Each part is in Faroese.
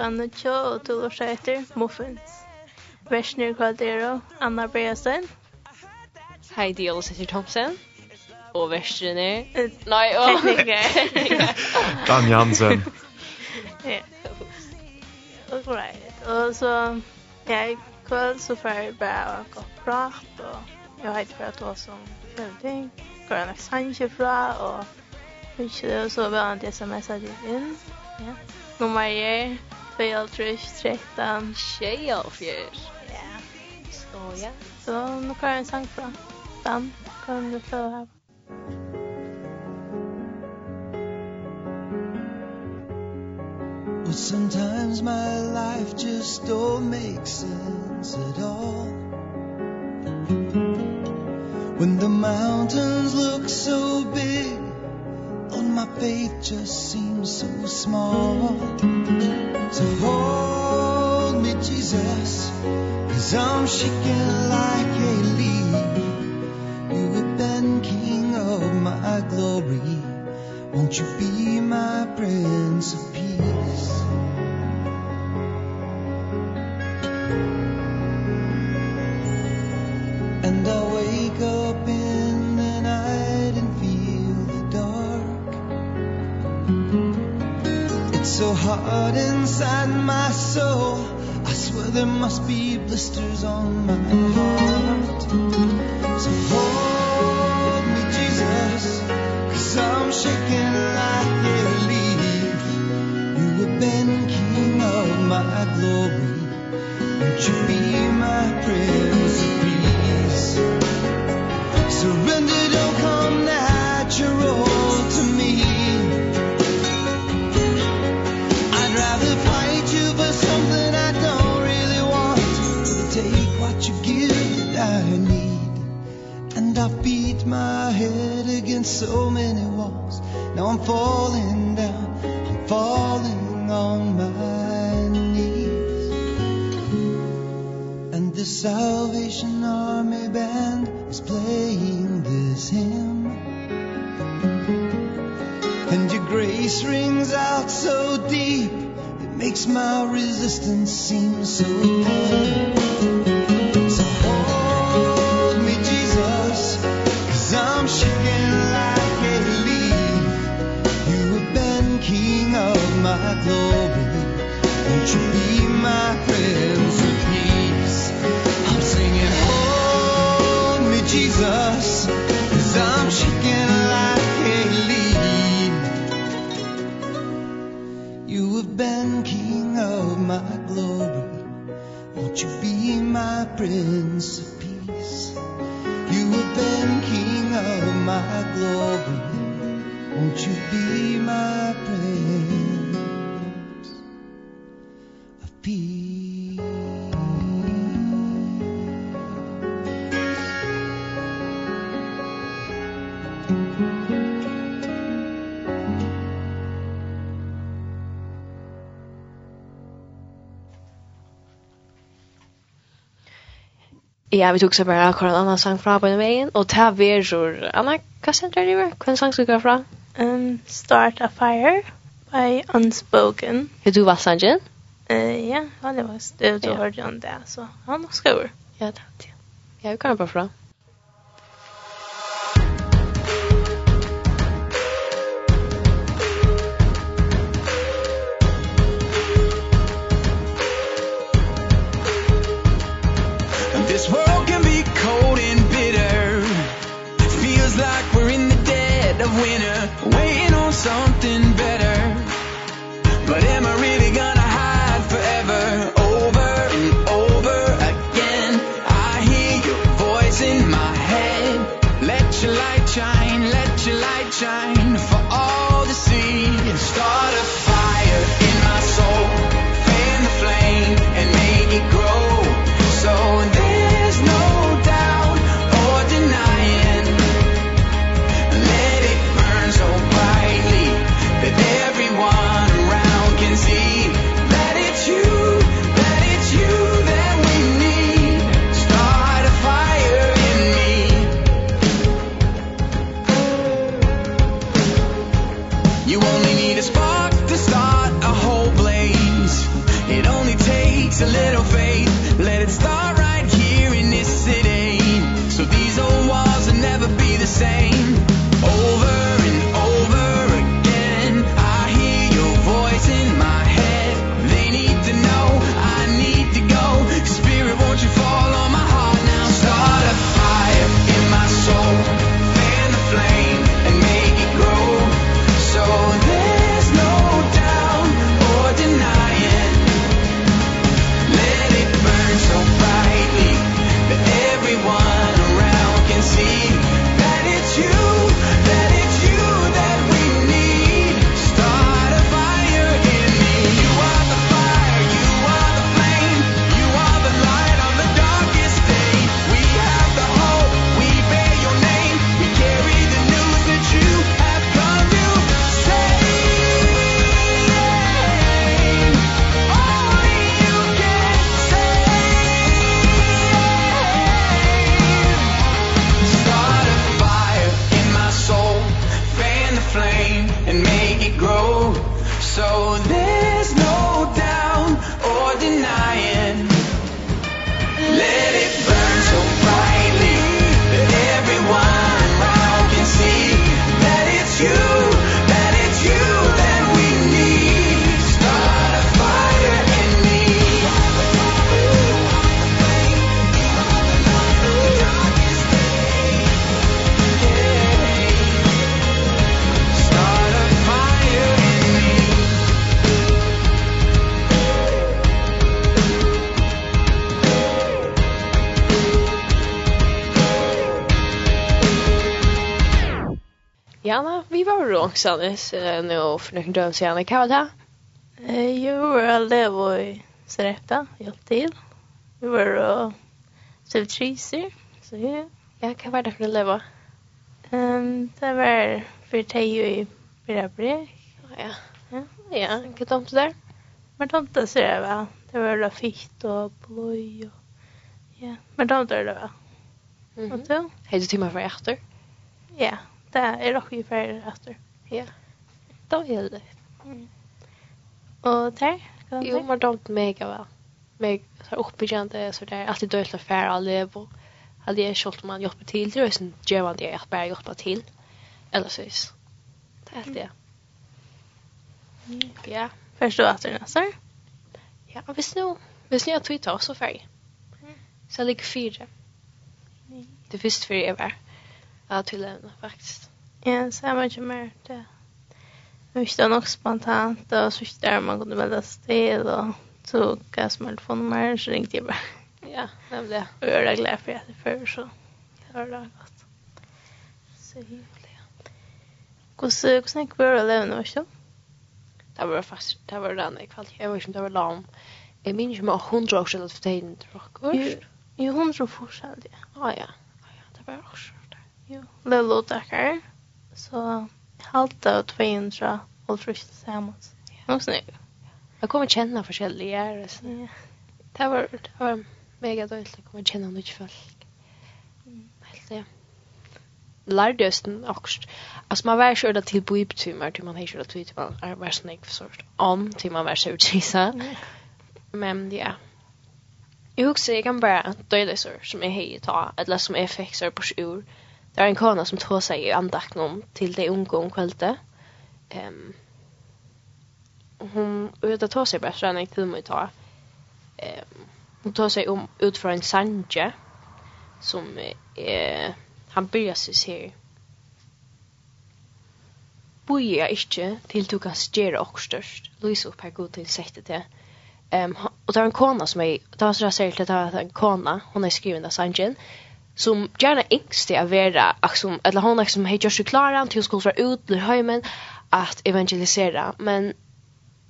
klokkan 9 og du lortar etter Muffins. Versner Kvaldero, Anna Breasen. Heidi Olsetter Thompson. Og versen er... Nei, og... Dan Jansen. Ja. Og Alright. Og så... Ja, i kveld så får jeg bare gå prat, og jeg vet for at hva som føler ting. Hvor han ikke sannsje fra, og... Ikke det, og så var han det som jeg inn. Ja. Nummer er 2, 13. Tjej av fjär. Ja. Så ja. Så nu kan jeg en sang fra. Dan, kan du få her. But sometimes my life just don't make sense at all When the mountains look so big on my faith just seems so small. So hold me Jesus cause I'm shaking like a leaf. You have been king of my glory. Won't you be my prince of peace? And I wake up in so hard inside my soul. I swear there must be blisters on my heart. So hold me Jesus Cause I'm shaking like a leaf. You have been king of my glory. Won't you be my prayer? building so many walls. Now I'm falling down I'm falling on my knees. And the Salvation Army band is playing this hymn. And your grace rings out so deep It makes my resistance seem so thin Prince of Peace. You have been King of my glory. Won't you be my Ja, vi tog så bara kvar en annan sang fra på den vegin, og ta verur, Anna, vad sen det river? Hva sang ska gå fra? Um, Start a Fire by Unspoken. Hur du var sangen? Eh, ja, det var det du hørte om det. Så han skur. Ja, det. Ja, vi kan bara fra. shine for Texas nu för några dagar sedan. Kan det här? Jo, jag lever i Sarepta, hjälp till. Vi var och sov triser. Så ja, jag kan vara där för att leva. Um, det var för tio i Birabrik. Ja, ja, ja, vilket tomte där. Men tomte ser jag väl. Det var la lafitt och blöj och... Ja, men tomte är det väl. Mm -hmm. Och du? Hej du timmar för efter? Ja, det är också för efter. Ja. Då är det. Mm. Och där? Jo, man dömt mega väl. Meg så uppbyggande så där alltid dåligt att färra alla på. Hade jag skolt man hjälpa till det sen gör man det jag bara på till. Eller så vis. Det är det. Ja, förstår att det nästa. Ja, visst nu. Visst nu att twittra så färg. Så ligger fyra. Det är först för er. var. Ja, till en faktiskt. Ja, så här man kommer det. Men visst det var nog spontant och så visst där man kunde välja stil och så gav smartphone-nummer så ringde jag bara. Ja, det blev det. Och jag är glad för att det förr så har det gått. Så himla. Hur Hvordan var det å leve var ikke? Det var faktiskt, det var den i kvalitet. Jag vet inte om det var lam. Jag minns inte om hundra år sedan att det inte var kurs. Jo, hundra år sedan, ja. Ja, ja. Det var också. Jo, det låter där. Så halta och 200 och frukt tillsammans. Något sånt. Jag kommer känna forskjelliga så. Ja. Det var det var mega dåligt att komma känna något folk. Helt det. Lärde oss den också. Alltså man var körda till bibeltimmar till man har körda till man är var snägg för sort. Om till man var så utgisa. Men ja. Jag husker jag kan bara döda så som är hej ta eller som är fixar på sjur det var en kona som tog sig i andakten om till det unga om kvällte. Um, hon vet att ta sig bättre än en film i ta. Um, hon tar sig om ut från en sanje som eh, han börjar sig se boja ikke til du kan stjere og størst. Louise opp her god til sette til. Um, og det var en kona som jeg, det var så jeg sier til at det var en kona, hun er skriven av sanjen, som gärna ängstig att vara liksom, eller hon liksom hej Joshua Clara till skulle vara ut blir hemmen att evangelisera men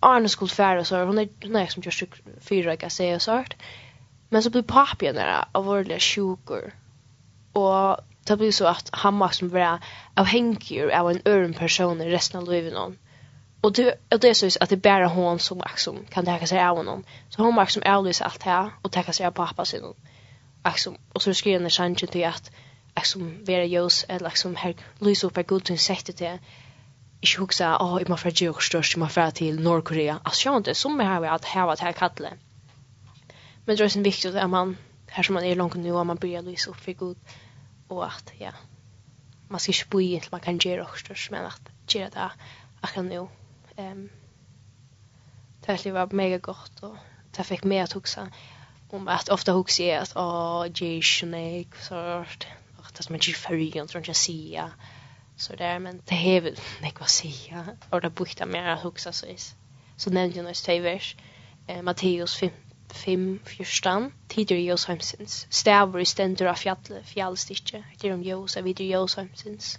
Arne skulle färra så hon är hon är liksom Joshua fyra kan säga så men så blir pappan där av våra sjukor och det blir så att han måste vara avhängig av en örn person i resten av livet någon Och det, och det är så att det är bara hon som liksom, kan täcka sig av honom. Så hon måste liksom avlyser allt här och täcka sig av pappa sin. Mm liksom och så skriver den chansen till att liksom vara ljus eller liksom här lysa upp god till sättet det Ich huxa, oh, ich mach frage ich störst, ich mach till Nordkorea. Alltså jag det som här vi att här var här kallet. Men det är så viktigt att man, här som man är långt nu, att man börjar lysa upp för god. Och att, ja, man ska inte bo i, man kan göra också störst, men att göra det akkurat nu. Um, det var mega gott och det fick mig att huxa om att ofta hooks at att ah Jay Snake så og det man ferdig, og tror ikke jeg sier, så där men det är vel ikke å si, og det bukta mer huxa så is så nämnde jag nästa vers. Eh, Matteus 5 5 14 i Jos Hemsins i stendur av fjall fjallsticke etter om Jos av vidare Jos Hemsins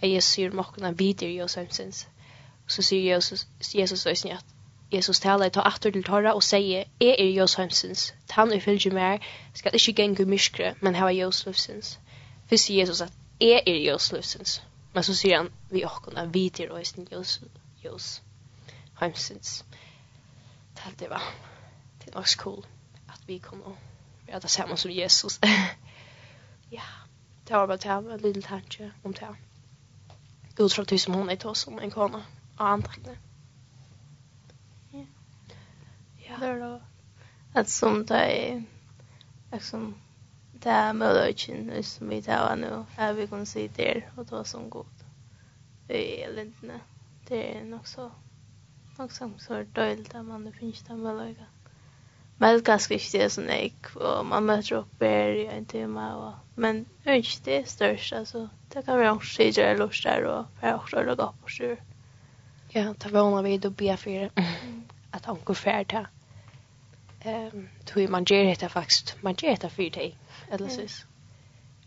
är Jesus syr mockarna vidare Jos Hemsins så säger Jesus Jesus så snett Jesus tala i ta aftur til torra og seie, «E er Jós heimsins, tan er fylgje mer, skal ikkje gengu myskre, men hava Jós livsins.» Fyrst sier Jesus at, «E er Jós livsins.» Men så sier han, «Vi okkon, at vi til oisen Jós, Jós heimsins.» Det det var, det er nok så cool at vi kom og vi hadde sammen som Jesus. ja, det var bare det her, en liten tanke om det her. Utfra til som hon er tås om en kona og antakne. Ja. Det då. Att som det är liksom det är möjligheten som vi tar nu är vi kan se där och ta som god. Det är lindne. Det är nog så nog som så dåligt att man det finns det möjligheten. Men det er ganske ikke det som jeg, og man møter opp där i en time, og, men det er ikke det største, altså, det kan vara också i det lustar och för også att gå på sig. Ja, det ta vana vid och be för att han går färd här. Ehm tror man ger det faktiskt. Man ger det för dig. Eller så.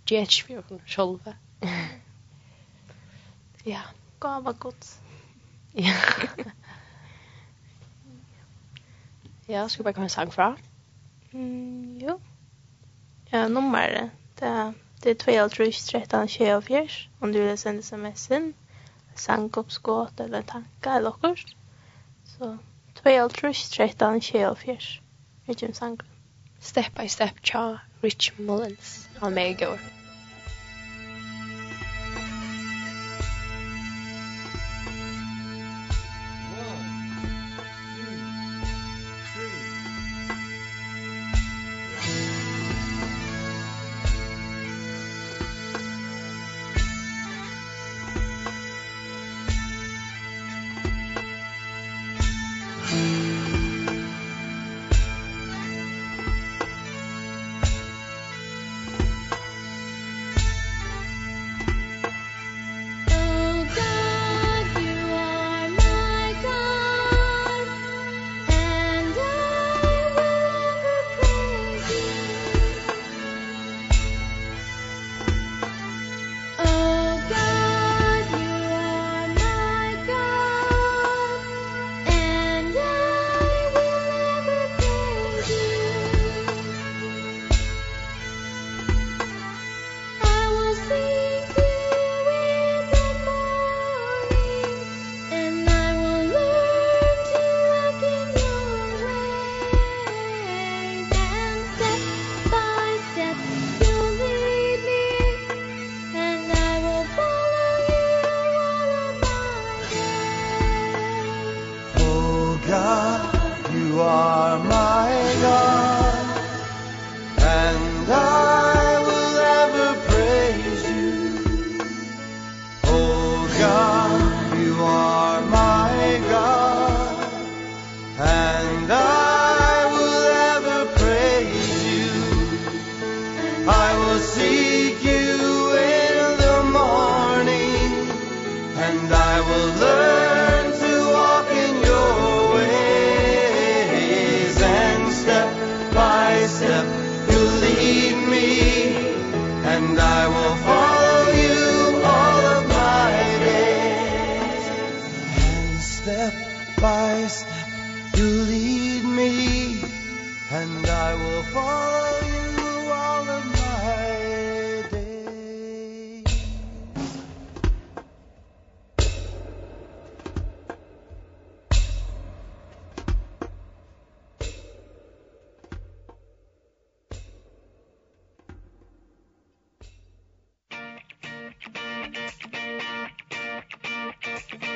Ger det för hon själva. Ja, gå vad gott. Ja. Ja, ska bara komma en sang fra. Mm, jo. Ja, nummer det. Det är 2 13, 24. Om du vill sända sms in. Sankoppskåt eller tanka eller något. Så 2 13, 24. Jeg kjenner sang Step by Step, Cha Rich Mullins. Han er meg i går.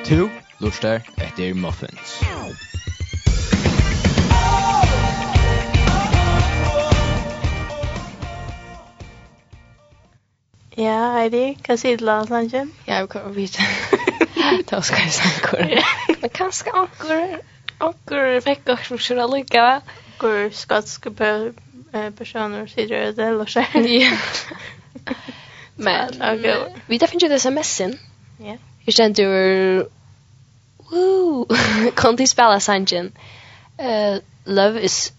Tu, lustar etter muffins. Ja, Heidi, hva sier du til alle sannsyn? Ja, vi kan vite. Da skal jeg sannkore. Men kanskje anker, anker fikk også for kjører lykke, va? Hvor skotske personer sier det, det er lustar. Ja. Men, vi tar finnes jo det sms-en. Ja. Jeg kjenner du Woo! kan du spela sangen? Uh, love is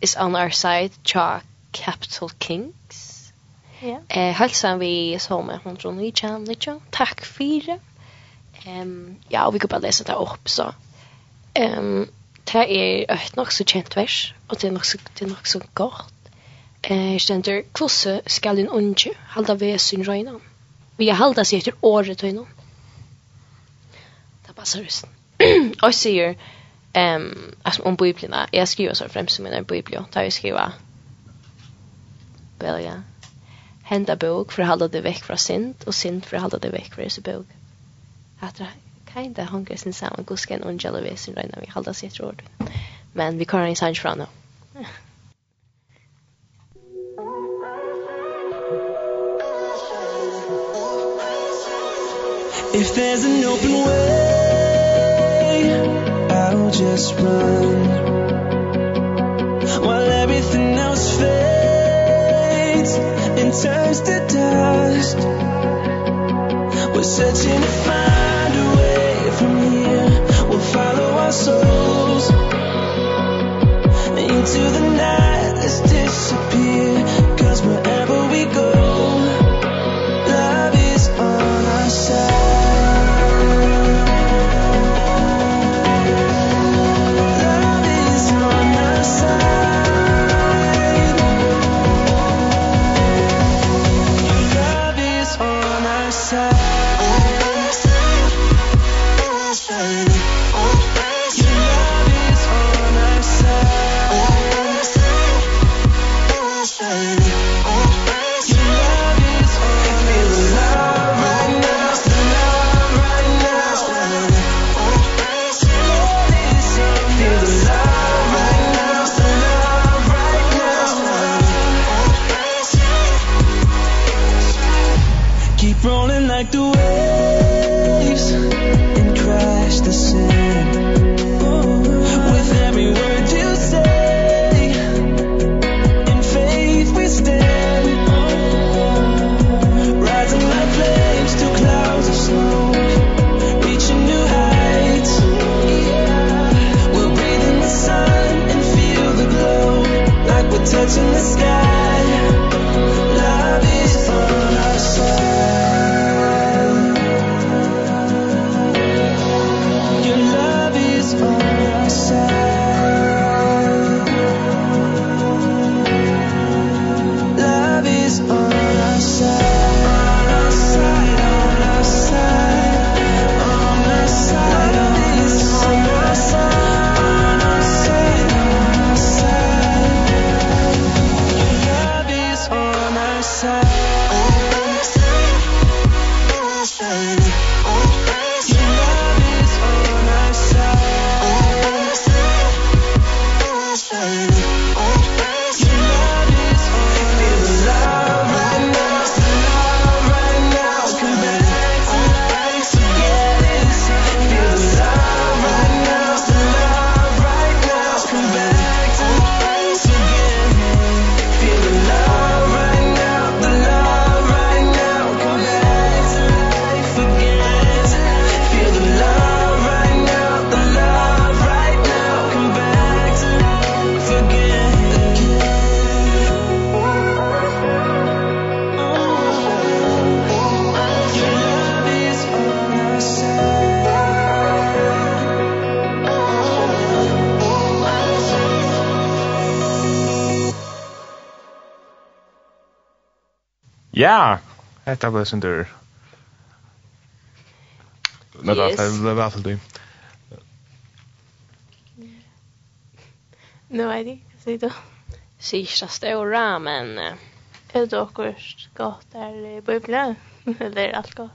is on our side, cha Capital Kings. Ja. Yeah. Eh, hälsan vi så med hon tror ni kan lite. Tack för Ehm ja, vi går bara läsa det upp så. Ehm det är ett nog så känt vers och det är nog så det är nog så gott. Eh ständer kvosse skall en unge halda sin röjnan. Vi halda sig efter året och innan det passar just. Och säger ehm alltså om biblarna. Jag skriver så främst en bibel Där jag skriver väl ja. Hända bok för att hålla det veck från synd och synd för att hålla det veck från Jesu bok. Att det kind of hunger sin samman gusken och jellyfish och redan vi håller sig råd. Men vi kan inte sanns från nu. If there's an open way I'll just run. While everything else fades And turns to dust We're searching to find a way from here. We'll follow our souls Into the night, let's disappear Cause wherever we go Love is on our side. Hetta var sindur. Men det var i alla fall du. Nu är det, säg du? Sista stora, men... Är det akkurat gott där i bubblan? Eller är alt gott?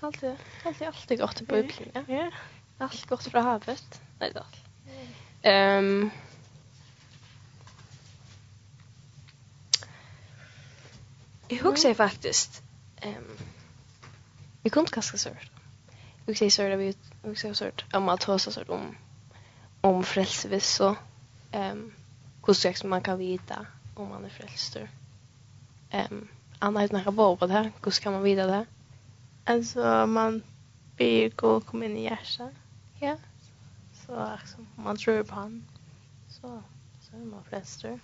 Allt är alltid gott i bubblan, ja. Allt gott från havet. Nej, det är allt. Ehm... Jag husker faktiskt Ehm vi kunde kanske så. Vi säger så där vi vi säger så där om att ta så om om frälsevis så ehm hur sex man kan vita om man är frälst. Ehm Anna har några bra på det här. Hur kan man veta det? Alltså man ber gå kom in i hjärtat. Ja. Så liksom man tror på han. Så så är man frälst. Mhm.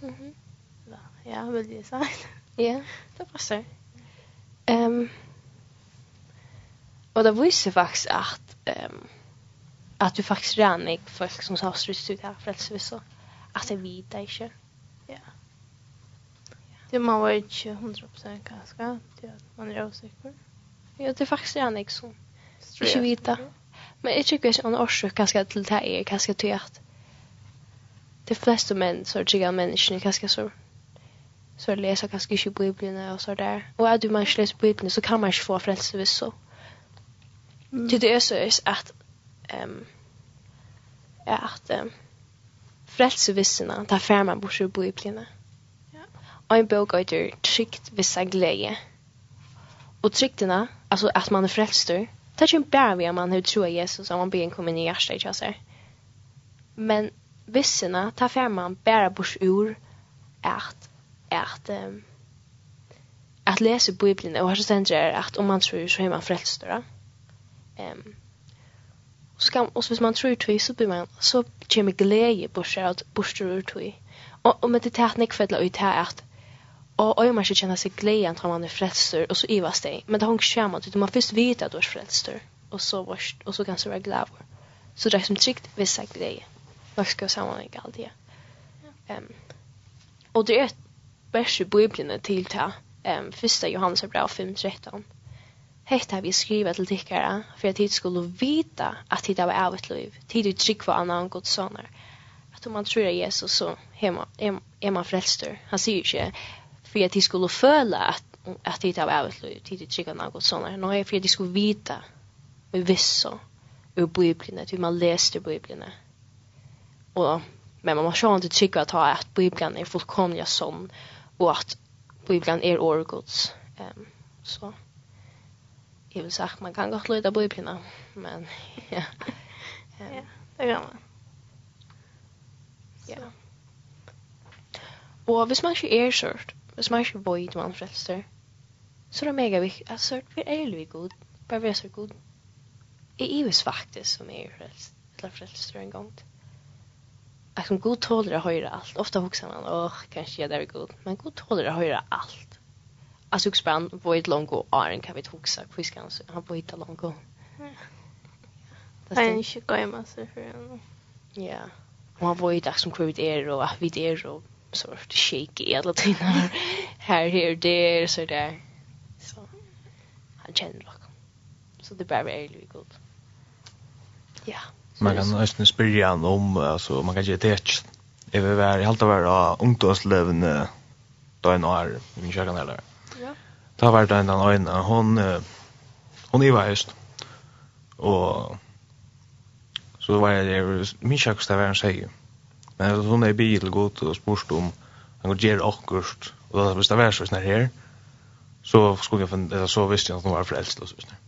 Mm ja, vill jag säga. Ja, det passar. Um, och det visar faktiskt att um, att du faktiskt rannig i folk som sa strutt ut här frälse vi så att det vita inte. Ja. Det man var inte 100% kanske det att man är osäker. Ja, det är faktiskt rann i som inte vita. Men jag tycker att en orsak kanske till det här är kanske till att de flesta män så tycker jag människan är ganska så så läser kanske inte Bibeln och så där. Och är du man inte läser Bibeln så kan man inte få frälse visst så. Mm. Det är så att ehm um, är att um, frälsevissena tar fram man bort ur Bibeln. Ja. Och en bok heter Tryckt vissa glädje. Och tryckterna, alltså att man är frälst ur, det är inte bara vid att man har tro Jesus och man ber en kommun i hjärsta i kjassar. Men vissena tar fram man bara bort ur att at um, att läsa Bibeln och har så sen är att om man tror så är man frälst då. Ehm um, och kan och hvis man tror tvi så blir man så kommer glädje på sig att borstar ur tvi. Och om det tätt nick fälla ut här att och oj man ska känna sig glädje att man är frälst och så ivas det. Men det hon skämmer att man först vet att du är frälst och så vars och så kanske vara glad. Så det är som tryggt vissa glädje. Vad ska jag sammanlägga allt det? Ehm um, och det är ett vers i Bibelen til ta um, 1. Johannes brev 5.13. Hetta vi skriva til tykkara, for at tid skulle vita at tid var av et liv, tid du trygg for annan Guds sonar. At om man tror at Jesus så er man frelster. Han sier ikke for at tid skulle føle at, at tid var av et liv, tid du trygg for annan Guds sonar. Nå er for at de skulle vita og vissa ur Bibelen, at man leste Bibelen. Og men man måste inte trygg at ha att Bibeln er fullkomliga sånn, og at Bibelen er årgods. Um, så jeg vil sagt, man kan godt lytte av Bibelen, men ja. Um, ja, det kan man. Ja. Og hvis man ikke er sørt, hvis man ikke vet man frelster, så er det mega viktig at sørt vi er vi god, bare vi er så god. Jeg er jo faktisk som er frelst, eller frelster en gang til. Jag som god tålare höra allt. Ofta huxar man, åh, kanske jag där är god. Men god tålare höra allt. Alltså jag spann på ett långt och åren kan vi inte huxa. Hur ska han se? Han får hitta långt och. Han är gå hemma sig för henne. Ja. Och han var som kvar er och att vid er och så var det shaky hela tiden. Här, här, där, så där. Så han känner dock. Så det bara är good. god. Ja. Yeah. Man kan nästan spyrja han om, alltså man kan ge det. ett Jag vill vara, jag halta vara ungdomslövende då en år i min kyrkan eller Ja. Det har varit en annan öjna. Hon, hon är just. Och så var jag där, min kyrksta var en tjej. Men hon är i bil gått och spårst om han går ger akkurst. Och då visste jag var så snart här. Så skulle jag finna, så visste jag att hon var frälst och så snart.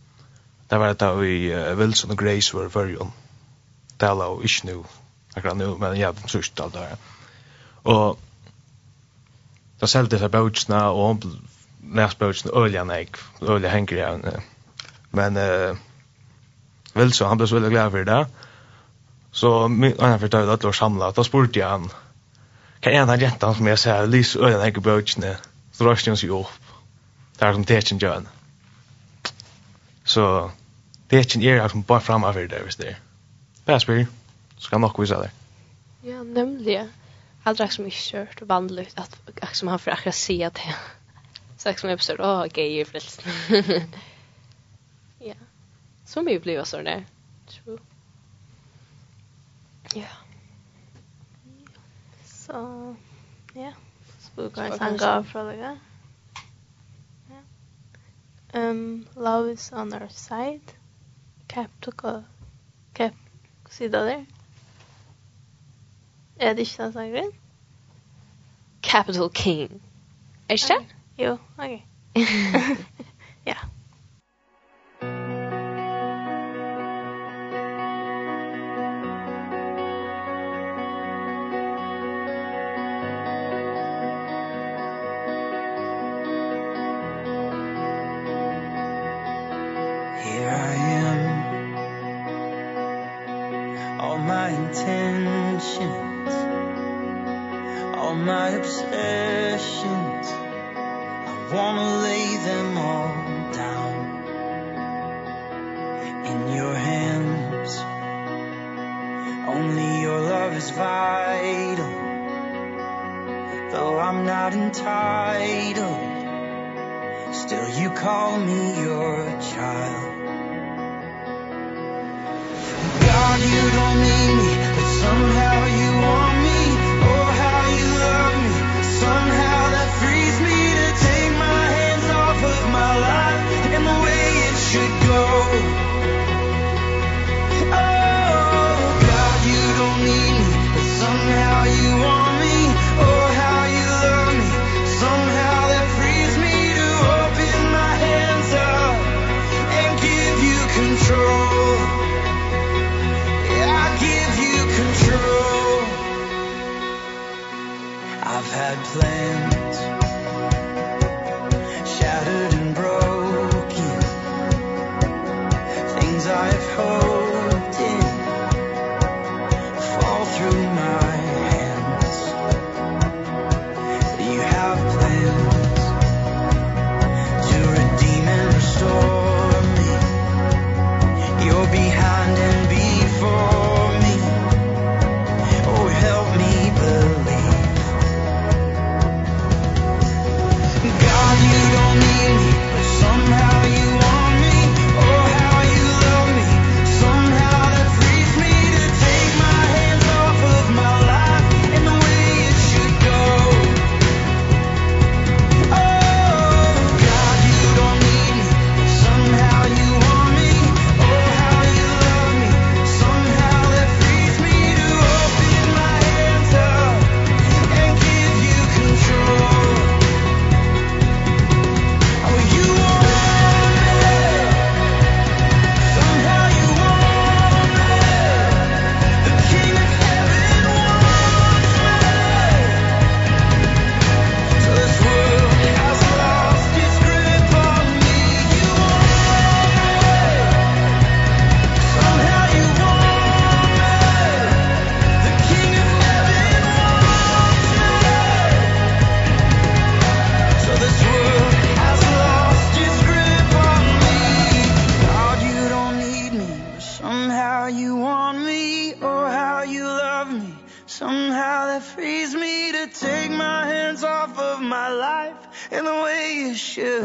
Det var det där vi Wilson och Grace var i förrjön. Mm tala og ikke nu, akkurat nu, men jeg er sørst alt det her. Og da selgte seg bøtsene, og næstbøtsene, ølja nek, ølja henger jag. Men eh, väl så, han blev så väldigt glad för det. Så han fortalte at det var samlet, då spurte jag han, kan er den jentan som jag säger, lys ølja nek i så røste han sig upp. Det som tekjen gjør Så det är ikke som bara fremme for det, visst det er. Bara spyr. Ska nog visa det. Ja, nämligen. Allt rätt som är kört och bandligt att som han för akkurat se att det. Så som jag förstår, åh, gay är frälst. ja. Så mycket blir jag sådär. True. Ja. Så, ja. Spukar en sang av fra fråga. Ja. Um, love is on our side. Capricorn. Cap sida der. Er det ikke den sangren? Capital King. Er ikke det? Jo, ok. ja.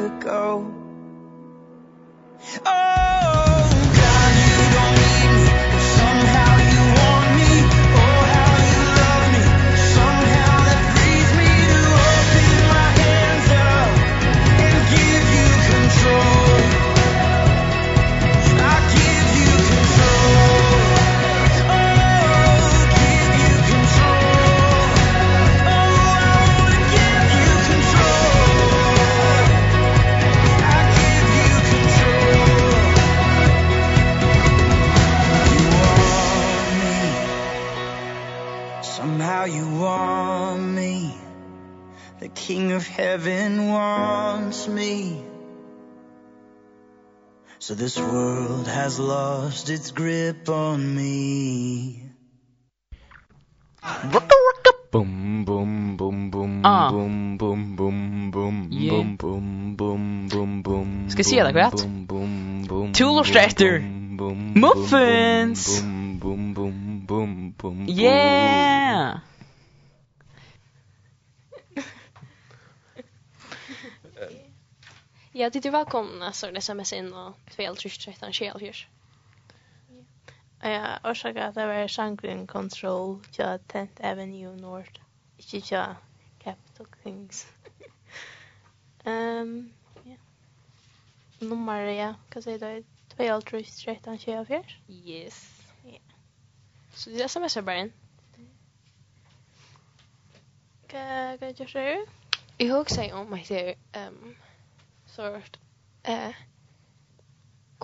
go. king of heaven wants me So this world has lost its grip on me Boom boom boom boom ah. boom boom boom boom yeah. boom boom boom boom boom Ska se det rätt? Tool och Strätter Muffins Boom boom boom boom boom Yeah Ja, det är välkomna så det sms in och 213 24. Ja, och så att det var Sangrin Control till 10th Avenue North. Inte till Capital Kings. Ehm, um, ja. Nummer, ja, vad säger du? 213 24? Yes. Ja. Så det är sms är bara in. Kan jag göra det? Jag husker oh my dear, ehm... Um, så eh,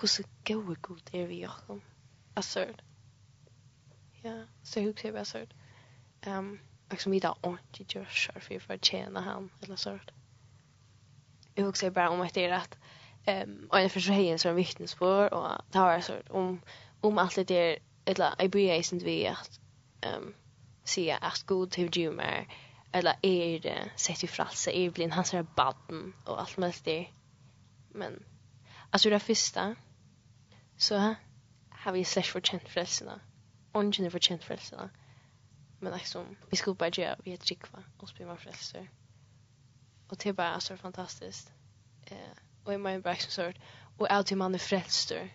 hvordan gode god er vi Jakob? Altså, ja, så jeg husker jeg bare sånn, um, liksom vi da ordentlig gjør selv for for å tjene han, eller sånn. Jeg husker bare om etter at um, og en forsøyen som vittnesbord, og det har jeg sånn om, om alt det der, eller jeg bryr jeg ikke vi at um, sier at god til Jumer, eller är det sett i fralse är blind hans här baden och allt möjligt det men alltså det første, så har vi slash för chant frälsarna ungen för kjent frelsene. men liksom vi skulle bare gjøre, vi heter og och spela frelser. Og det är bara så fantastiskt eh och i min brax så och allt man er frälster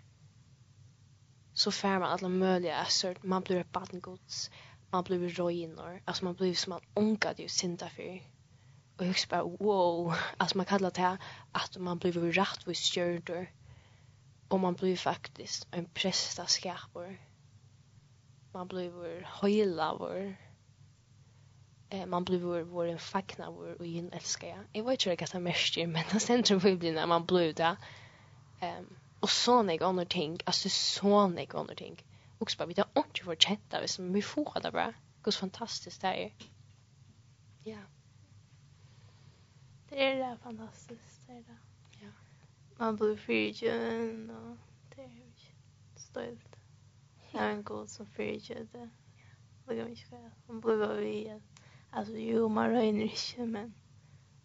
så fär man alla möjliga sort man blir ett barn gods man blir rojnor. Alltså man blir som man onkad ju synda för. Och jag bara, wow. Alltså man kallar det här att man blir rätt vid stjärnor Och man blir faktiskt en prästaskapor. Man blir höjlavor. Eh, man blir vår, vår en fackna vår och in älskar jag. Jag vet inte vad jag mest men det centrum vi blir när man blir där. Ehm och så när jag ting, alltså så när jag har ting också bara vi tar inte för chatta vi som vi får det bra. Gus fantastiskt det är. Ja. Det är det fantastiskt det är det. Ja. Man blir fyrtjön och det är stolt. Jag är en god som fyrtjön det. Det kan vi inte göra. Man blir bara vi alltså jo man röjner inte men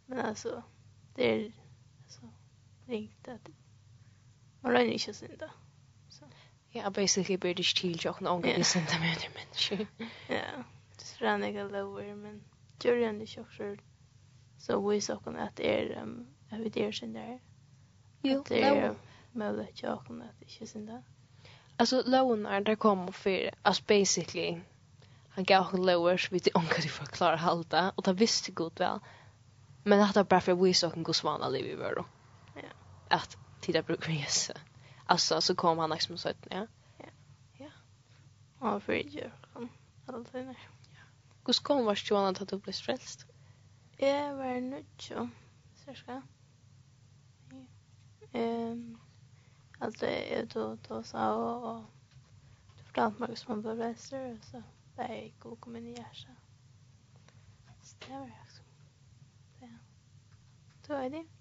men alltså det är alltså ringt att man röjner inte synda yeah, basically British till jag kan ångra i centimeter människor. Ja. Det rann jag lower men gör jag inte så Så vi så kan att är um, jag vet är sen där. Jo, det är möjligt jag kan att inte sen där. Alltså lowen är där kom för as basically han gav hon lower så vi det för att klara halta och det visste gott väl. Men att det bara för vi sa kan gå svana liv i världen. Ja. Att tida brukar resa. Alltså så kom han liksom så att ja. Ja. Ja. Ja, för jag kan alla det. Ja. Kus kom var Johanna att du blev frälst. Jag var nöjd så ska. Ehm alltså jag då då sa och du förtalte mig som man blev frälst så där gick och kom in i hjärta. Så det var det. Ja. Då är det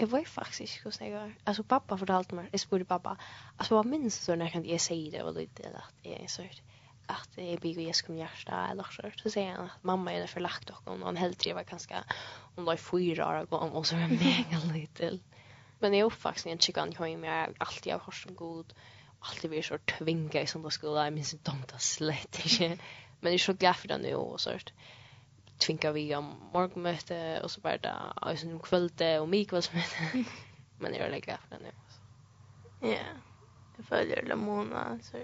jag vet faktiskt inte hur jag gör. Alltså pappa fortalte mig, jag spurte pappa, alltså vad minns du när jag säger det och lite att jag är så att jag blir Jesus kom hjärta eller så. Så säger han att mamma är förlagt och hon helt var ganska, hon var fyra år och så var mega liten. Men jag uppvaksen i en chikan kom jag alltid av som god. Alltid blir så tvinga i söndagsskola. Jag minns inte om det slett inte. Men jag är så glad för det nu och sånt tvinga vi om morgenmøte, og så bare da, og så noen kvölde og mikvöldsmøte. Men jeg er legger for det nå. Ja, jeg følger det måned, så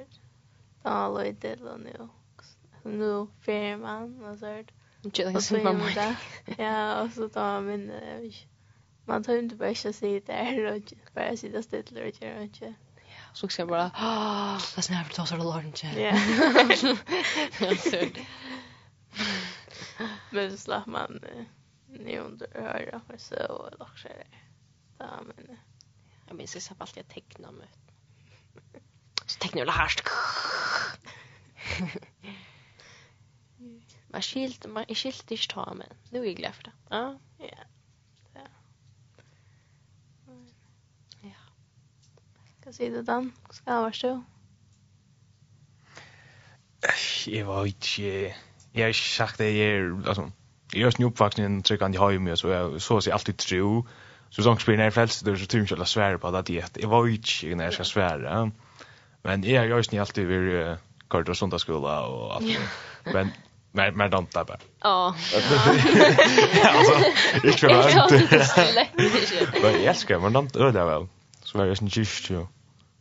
da har jeg til og nå. Nå fyrer man, og så er det. Og så gjør man det. Ja, og så da min, man tar inte bara att sitta där och bara sitta still och göra inte. Så ska jag bara, ah, det är snävligt att ta sig till lunch. Ja men slapp man nu under öra för så och också det. Ja men jag minns så alltid jag tecknar möt. Så tecknar jag harst. Man skilt man är skilt i stormen. Nu är jag glad för det. Ja. Ja. Ja. Kan se det då. Ska vara så. Jag vet inte jag har sagt det är alltså jag är snu uppvuxen i en tryckande hem så jag så sig alltid tro så som spelar när frälst det så tungt att svära på att det är var inte när jag ska svära men jag har är snu alltid vid kort och söndagsskola och allt men Men men mer danta bara. Ja. Alltså, jag tror inte. Men jag ska man danta öde väl. Så var det en gist ju.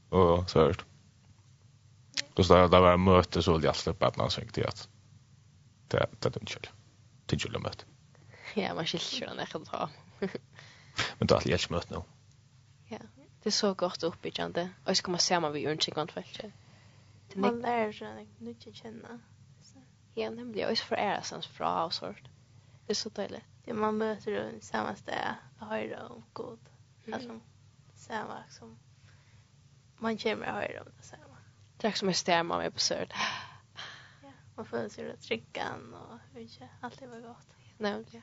Och så här. Då så där var möte så jag släppte att någonting till att det det är inte till ju lämmet. Ja, man skulle ju den där då. Men då är det ju nu. Ja, det är så gott uppbyggande. Och ska man se man vi inte kan faktiskt. Det man lär sig nytt att känna. Ja, nämligen och för ära sens fra och sort. Det är så dåligt. Det man möter i samma ställe, höra om god. Alltså samma som man känner höra om det samma. Tack som är stämma med på sörd man får sig trycka tryggan och inte allt det var gott. Nämligen.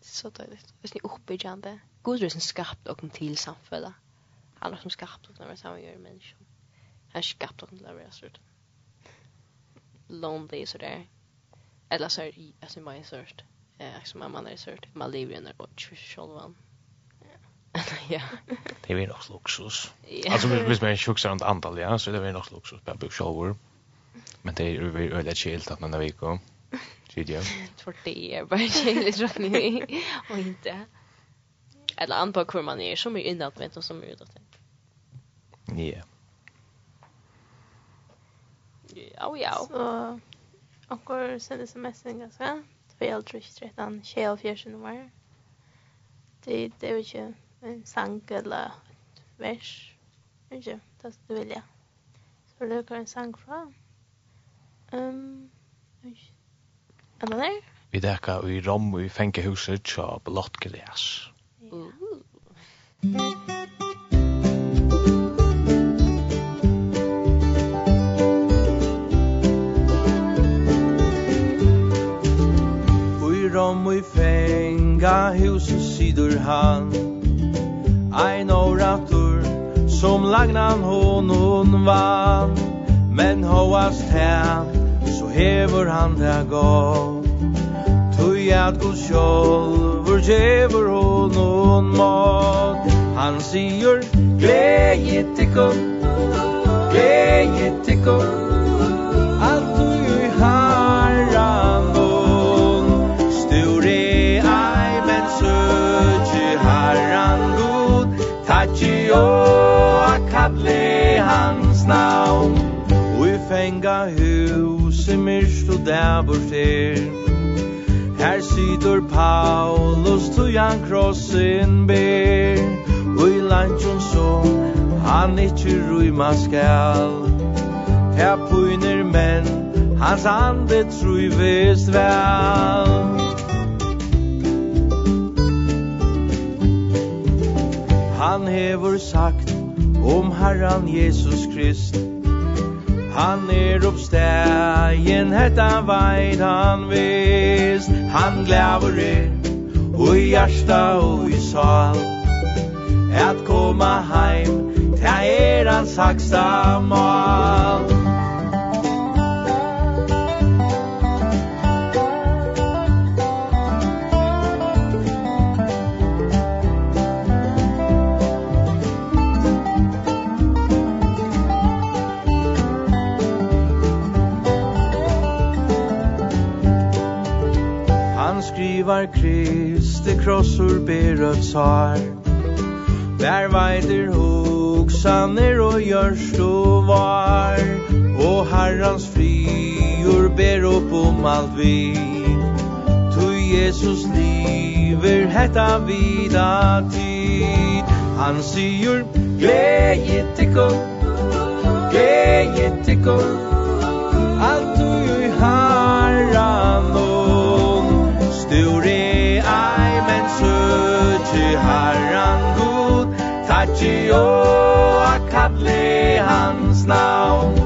Så dåligt. Det är ju uppbyggande. God är som skapt och till samfället. Han har som skapt och när man gör människor. Han har skapt och när man gör sådant. Lonely sådär. Eller så är det alltså man är sådant. Eh, som man är sådant. Man lever i och självan. Ja. Det är nog också luxus. Alltså, hvis man är tjocks runt antal, ja, så det är nog också luxus. Bara bygg självor. Ja. Men det är ju öle chilt att man har veckan. Tidigare. För det är bara chilt att ni och inte. Eller an på hur man är som är innan vet och som är utåt. Ja. Ja, ja. Så och går sen sms en ganska. Två äldre aldrig rätt fjärsen nummer. Det det är ju en sang eller vers. Inte, det vill jag. Så det kan en sang från. Ehm Anna der? Vi dekka i rom i fengehuset tja blottgräs. Ja. Ui rom ui fenga huset sidur han Ein orator som lagnan honon vann Men hoast tän hevur han ta gott. Tui at gud sjolvur djevur honon mat. Han sigur Gleie tikkum Gleie tikkum i myrst og dævor ter Her sidur Paulus tujan krossen ber. Ui lantjon så han ikkje ruima skal. Her puiner men hans ande trui vest vel Han hevur sagt om Herran Jesus Krist. Han er oppstegen, hetta veit han vist Han glæver er, og i hjärsta og i sal. At koma heim, ta er hans haksta mal. krossur ber at sár. Vær veider hoksaner og gjørst og var. Og herrans friur ber opp om alt vi. Tu Jesus liver hetta vida tid. Han sier Gleie tikkum Gleie tikkum ekki og a kalli hans navn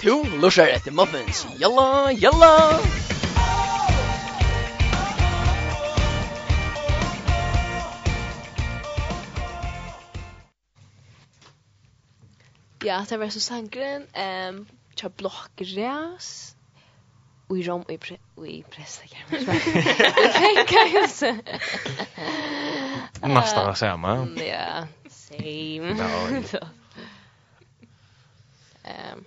Tu lushar etter muffins. Yalla, yalla! Ja, det var så sangren, ehm, tja blokkgräs, i rom och i, pre i prästakärmen. Tänka Nästan samma. Ja, same. No, so. Ehm.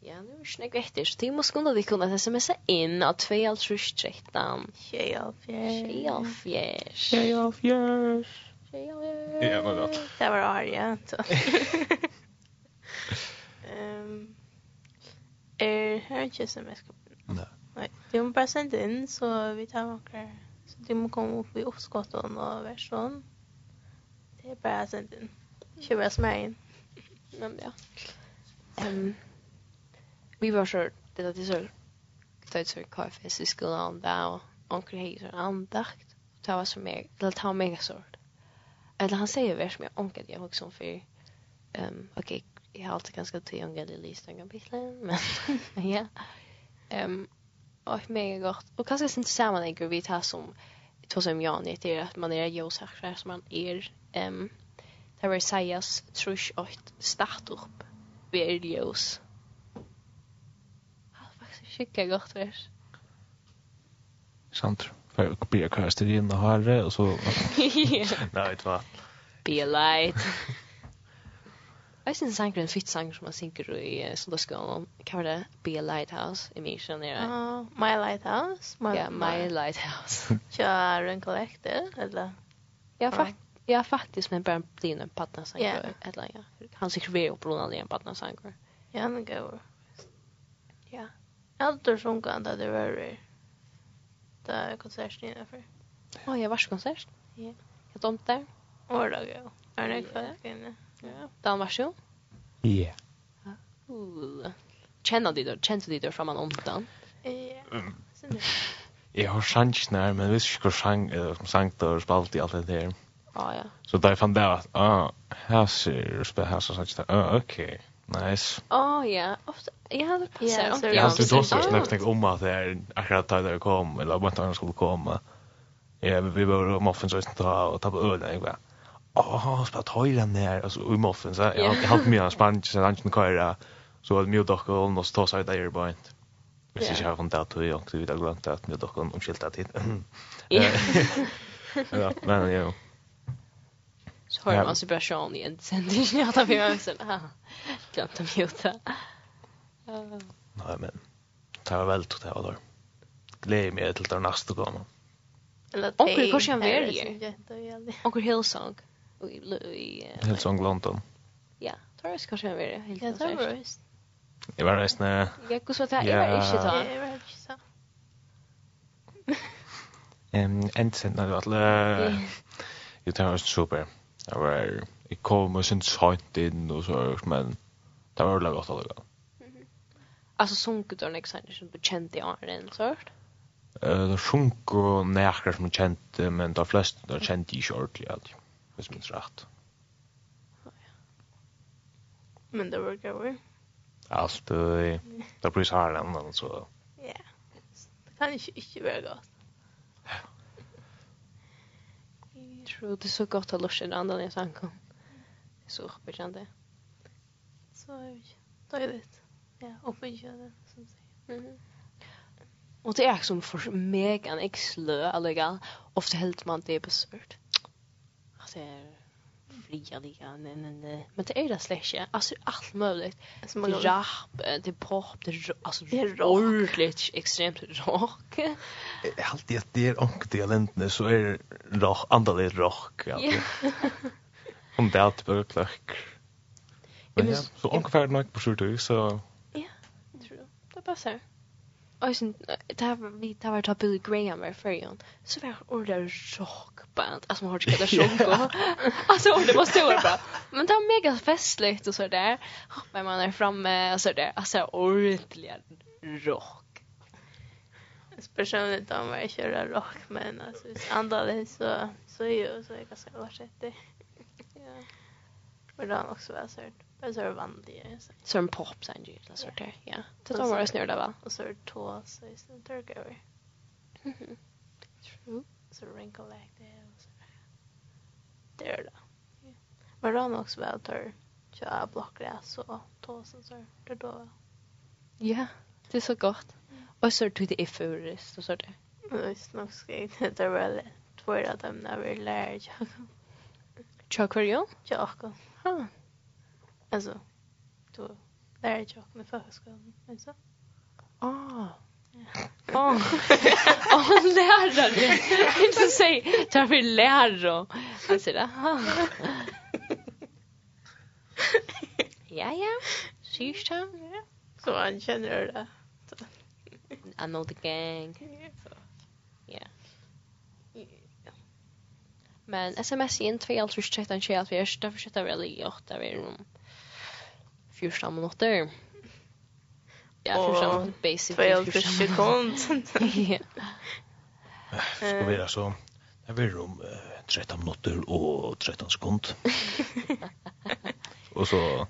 ja, nu är snägg efter Så Timo skulle vi kunna smsa in av 2.13. Tjej av fjärs. Tjej av fjärs. Tjej av fjärs. Ja, vad bra. Det var arg, så. Ehm. Eh, här är inte som jag ska. Nej. Nej, det är bara sänd in så vi tar några så de må komme opp i uppskotten och version. Det er bare å sende inn. Ikke bare bara inn. Men ja. Ehm. Vi var så det där det så tog så kaffe så skulle han där och onkel hej så andakt. Det var så mer, det var mega så eller han säger vers med onkel jag också för ehm um, okej okay, jag har alltid ganska till onkel i listan kapitlen men ja. Ehm um, och mega gott. Och kanske syns samman en vi tar som två som jag ni det är att man är Josef som man är. Ehm Det där vill sägas trusch och start upp vid Jos Ja, faktiskt skickar gott vers. Sant för att bli kopiera in och har det och så nej vet vad be a light Jag syns en en fitt sang som man synker i Sundagsskolan. Kan vara det? Be a Lighthouse i min känner jag. My Lighthouse. My, ja, My Lighthouse. Kör en kollekte, eller? Ja, fakt ja, faktiskt, men bara bli en partnersang. Ja. Eller, ja. Han syns vi och blånar en partnersang. Ja, men går. Ja. Äldre som kan det vara sista konserten innanför. Åh, oh, jag var konsert. Ja. Jag tomt där. Åh, då går Är det kvar? Ja. Dan vars ju? Ja. Känner du det? Känner du det från man ontan? Ja. Jag har sjansnär, men visst inte hur sjang, som sankt och spalt i allt det där. Ah, ja. Så där fann det att, ah, här ser du, här ser du, ah, okej, nice. Ah, ja, ofta, jag hade passat inte. Jag hade då så snackat om att det är akkurat där det kom eller vad man skulle komma. Ja, vi var muffins så inte ta och ta på öl eller vad. Åh, spela toilen där alltså i muffins. Jag har haft mig en spansk så han kan så att mig dock och något ta så där på inte. Vi ska ha från där till jag till vidare glömt att mig dock om skilta tid. Ja, men ja. Så har man sig bara sjön i en sändning att vi har så här. Glömt att mjuta. Ja. Nej, men det var väldigt det var der. Gleder meg til det neste gang. gång. Onkel kanske han är ju. Onkel Hillsong. Hillsong London. Ja, tar jag kanske han är ju. Ja, tror jag. Jeg var reisende... Jag gick så där. Jag var inte ta. Jag var inte där. Ehm, enten när det var. Jo, det var super. Det var, jeg kom og sin sønt inn og så, men det var veldig godt allerede. Alltså sunket då nästa sen som bekant i åren så. Eh det sjunk och näkar som känt men de flesta de känt i shortly allt. Vis minns rätt. Men det var går. Allt det det blir så här ändå så. Ja. Det kan inte inte vara gott. Jag tror det är så gott att lossa den andra när jag sankom. Så uppbekant det. Så, det Då är det. Ja, oppgöra som säger. Mm. Och det är som för mig en exlö allega. Ofta helt man det besvärd. Alltså är fria liga nej nej nej. Men det är det släsch. Alltså allt möjligt. Som man rap, det pop, det alltså det är ordentligt extremt rock. Alltid det det är onk det lentne så är rock andelig rock. Ja. Om det är typ klöck. Men ja, så ungefär nog på sjukt så passar. Och sen det här vi det var typ Billy Graham var förjon. Så var ordet rockband. Alltså man hörde inte sjunga. Alltså ordet var så bra. Men det var mega festligt och så där. Hoppar man är framme och så där. Alltså ordentligt rock. Personligt om jag kör rock men alltså andades så så är ju så jag ska säga vad det. Ja. Men då också var så här. Och så är det vanlig. Så en pop sen ju så sort där. Ja. Det tar bara snurra väl. Och så är det två så är det turk över. Mhm. True. Så wrinkle like det. Det är det. Men då också väl tar köra blockgräs och tåsen så det då. Ja, det är så gott. Och så tog det i förrest och så där. Nej, snack skit det väl. Två av dem när vi lär jag. Chocolate? Chocolate. Ha. Alltså, då lärde jag med förskolan, men så. Ah. Åh, oh, lärare. Inte säg, ta för lärare. Han säger, aha. Ja, ja. Syns det? Så han känner det. I know the gang. Ja. Men sms in 2 alls 13 tjej vi är största för att vi är i 8 vi är i rum. 14 minutter. Ja, 14 minutter, basically 14 sekund. ja. Skal vi altså, det blir om 13 minutter og 13 sekund. og så,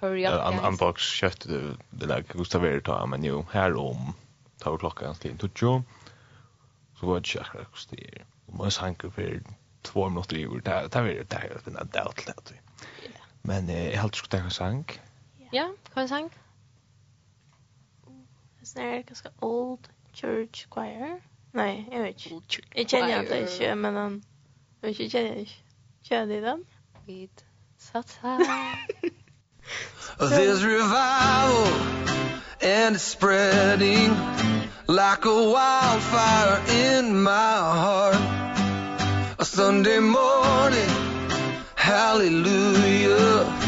Hurry up, guys. Unbox kjøtt, det der Gustav ta, men jo, her om, tar klokka hans til 20, så var det ikke akkurat hvordan det er. Og man sanker for två minuter i år, det här är det här jag finner det till det. Men jag har alltid skulle tänka sank, Ja, hva er sang? Det er ganske Old Church Choir. Nei, jeg vet ikke. Jeg kjenner det ikke, men han... Jeg vet ikke, jeg kjenner det ikke. Kjenner de den? Vid Satsa. There's revival and it's spreading like a wildfire in my heart. A Sunday morning, hallelujah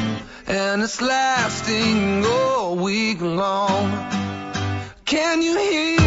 and it's lasting all week long. Can you hear?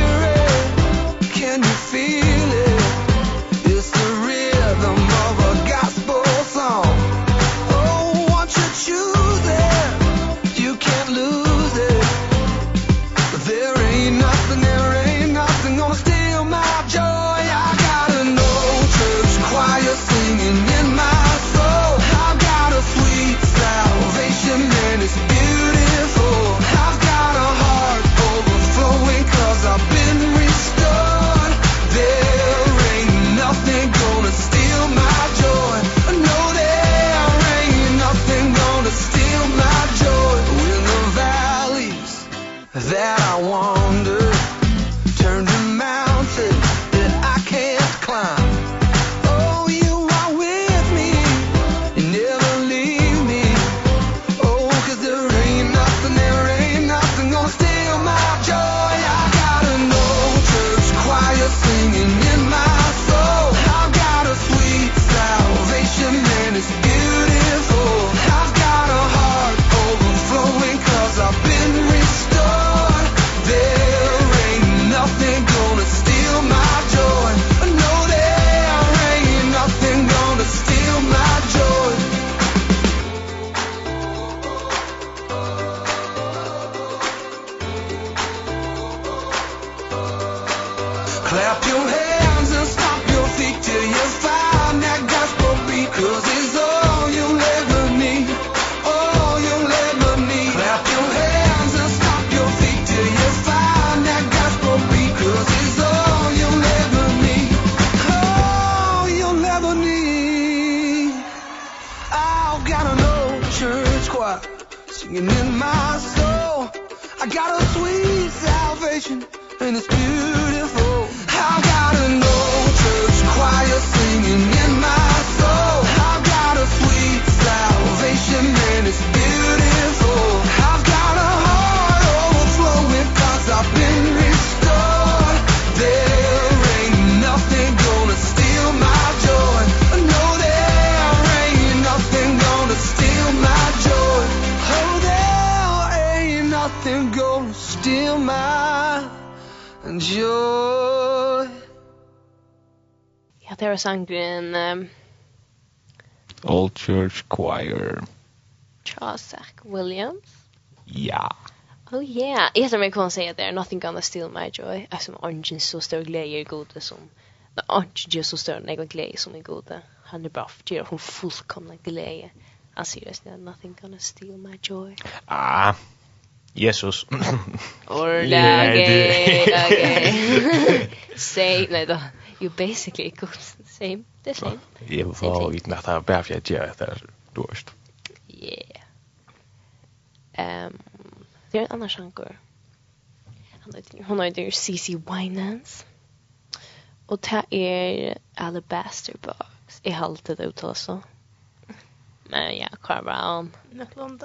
they're gonna steal my joy. Ja, det var sangren um, Old Church Choir. Chausack Williams. Ja. Oh yeah, jag tror jag kan säga där, nothing gonna steal my joy Eftersom orangen så stor glädje är goda som Orangen är så stor när glädje som är goda Han är bara för hon fullkomna glädje Han säger just nothing gonna steal my joy. Ah, Jesus. Orlage. Okay. Say, nej då. You basically go same. The same. Jag får inte när det bara jag gör det där dåst. Yeah. Ehm, det är en annan sjankor. Han heter hon heter CC Winans. Och det är Alabaster Box. Jag har alltid uttalat så. Men ja, Carl Brown. Något långt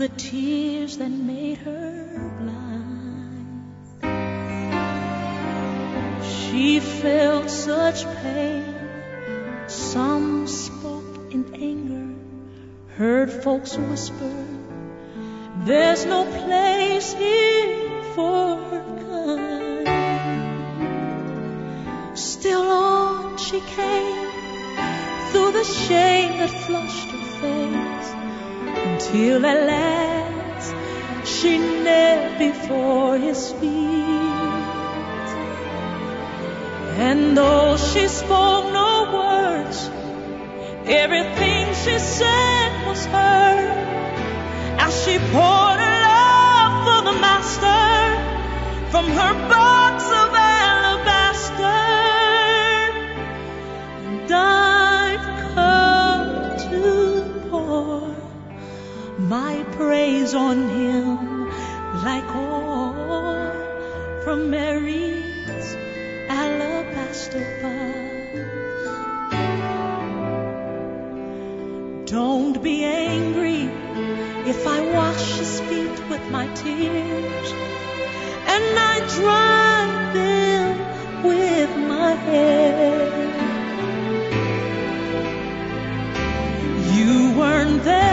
the tears that made her blind. She felt such pain. Some spoke in anger Heard folks whisper. There's no place here for her kind. Still on she came Through the shame that flushed her face till at last she knelt before his feet. And though she spoke no words everything she said was heard. As she poured her love for the master from her box of my praise on him like oil from Mary's alabaster vase Don't be angry if I wash his feet with my tears and I dry them with my hair. You weren't there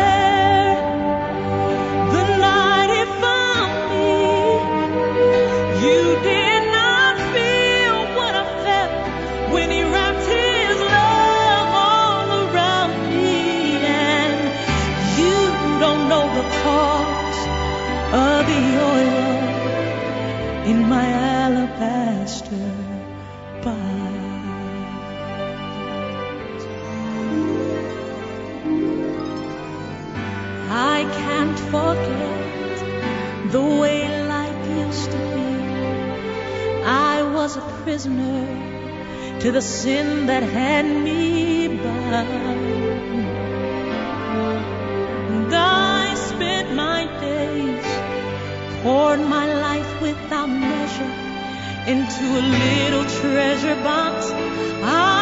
can't forget the way life used to be. I was a prisoner to the sin that had me bound. I spent my days poured my life without measure into a little treasure box. I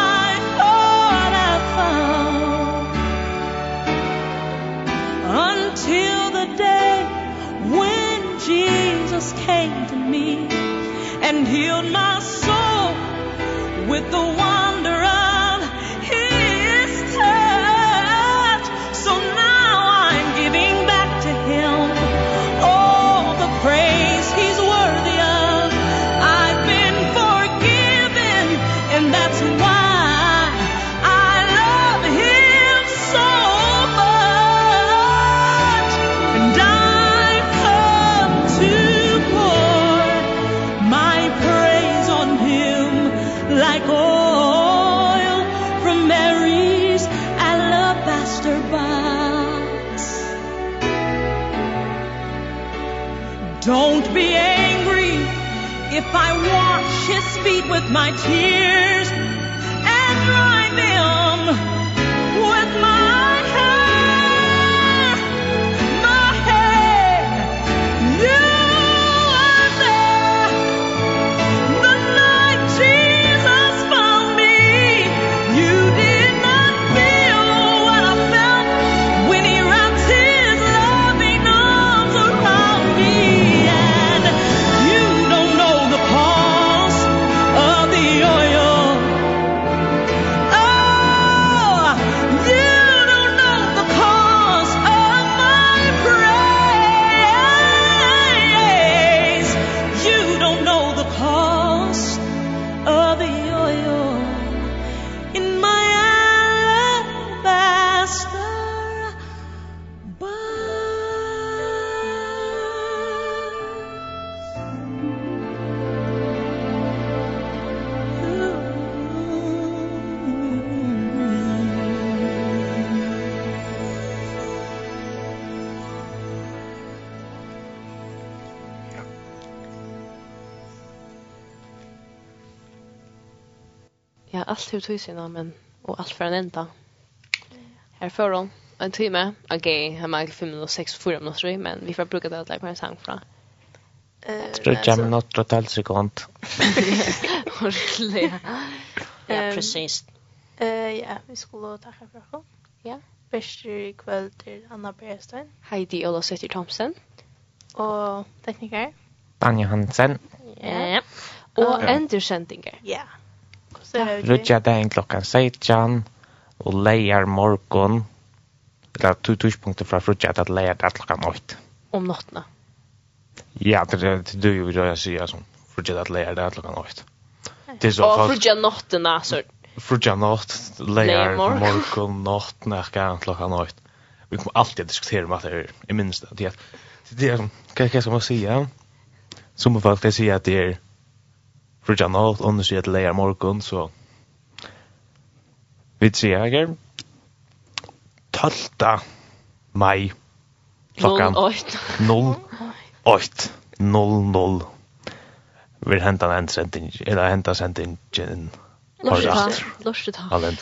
Jesus came to me and healed my soul with the my tears. allt hur tog sina men och allt för en enda. Här för hon en timme. Okej, här han fem 5 minuter, 6 4 minuter men vi får bruka det att lägga på en sang från. Eh, Stretcha med något och tal sekund. Ja, precis. Eh, ja, vi skulle ta här för Ja. Bäster i kväll till Anna Bergstein. Heidi Ola Sötter Thompson. Och tekniker. Daniel Hansen. Ja. Och Andersendinger. Ja. Yeah. Rutja dagen klokkan 16 og leier morgon eller to tushpunkter fra rutja at leier der klokkan 8. Om nattene? Ja, det er det du vil jeg si, altså. Rutja at leier der klokkan 8. Det er så Og rutja nattene, så. Rutja natt, leier morgon, natt, nekka klokkan 8. Vi kommer alltid att diskutera med det här, i minst. Det är, det är, kan jag ska man säga? Som folk säger att det är Frutja nåt, under sig ett lejar morgon, så vi ser här. 12. maj klockan 08.00 vi hentan en sending, eller hentan sending Lorset har.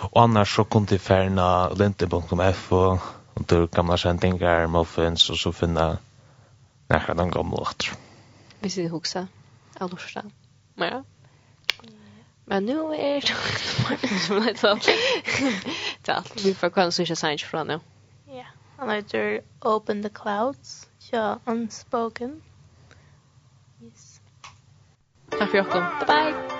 Og annars så kom til færna lente.f og under gamla sendingar, muffins, og så finna nekka den gamla åter. Hvis vi hugsa av lorsta. Men ja. Men nu är det som det så. Det är allt. Vi får kunna synka science från nu. Ja. Han heter Open the Clouds. Ja, Unspoken. Yes. Tack för att Bye bye.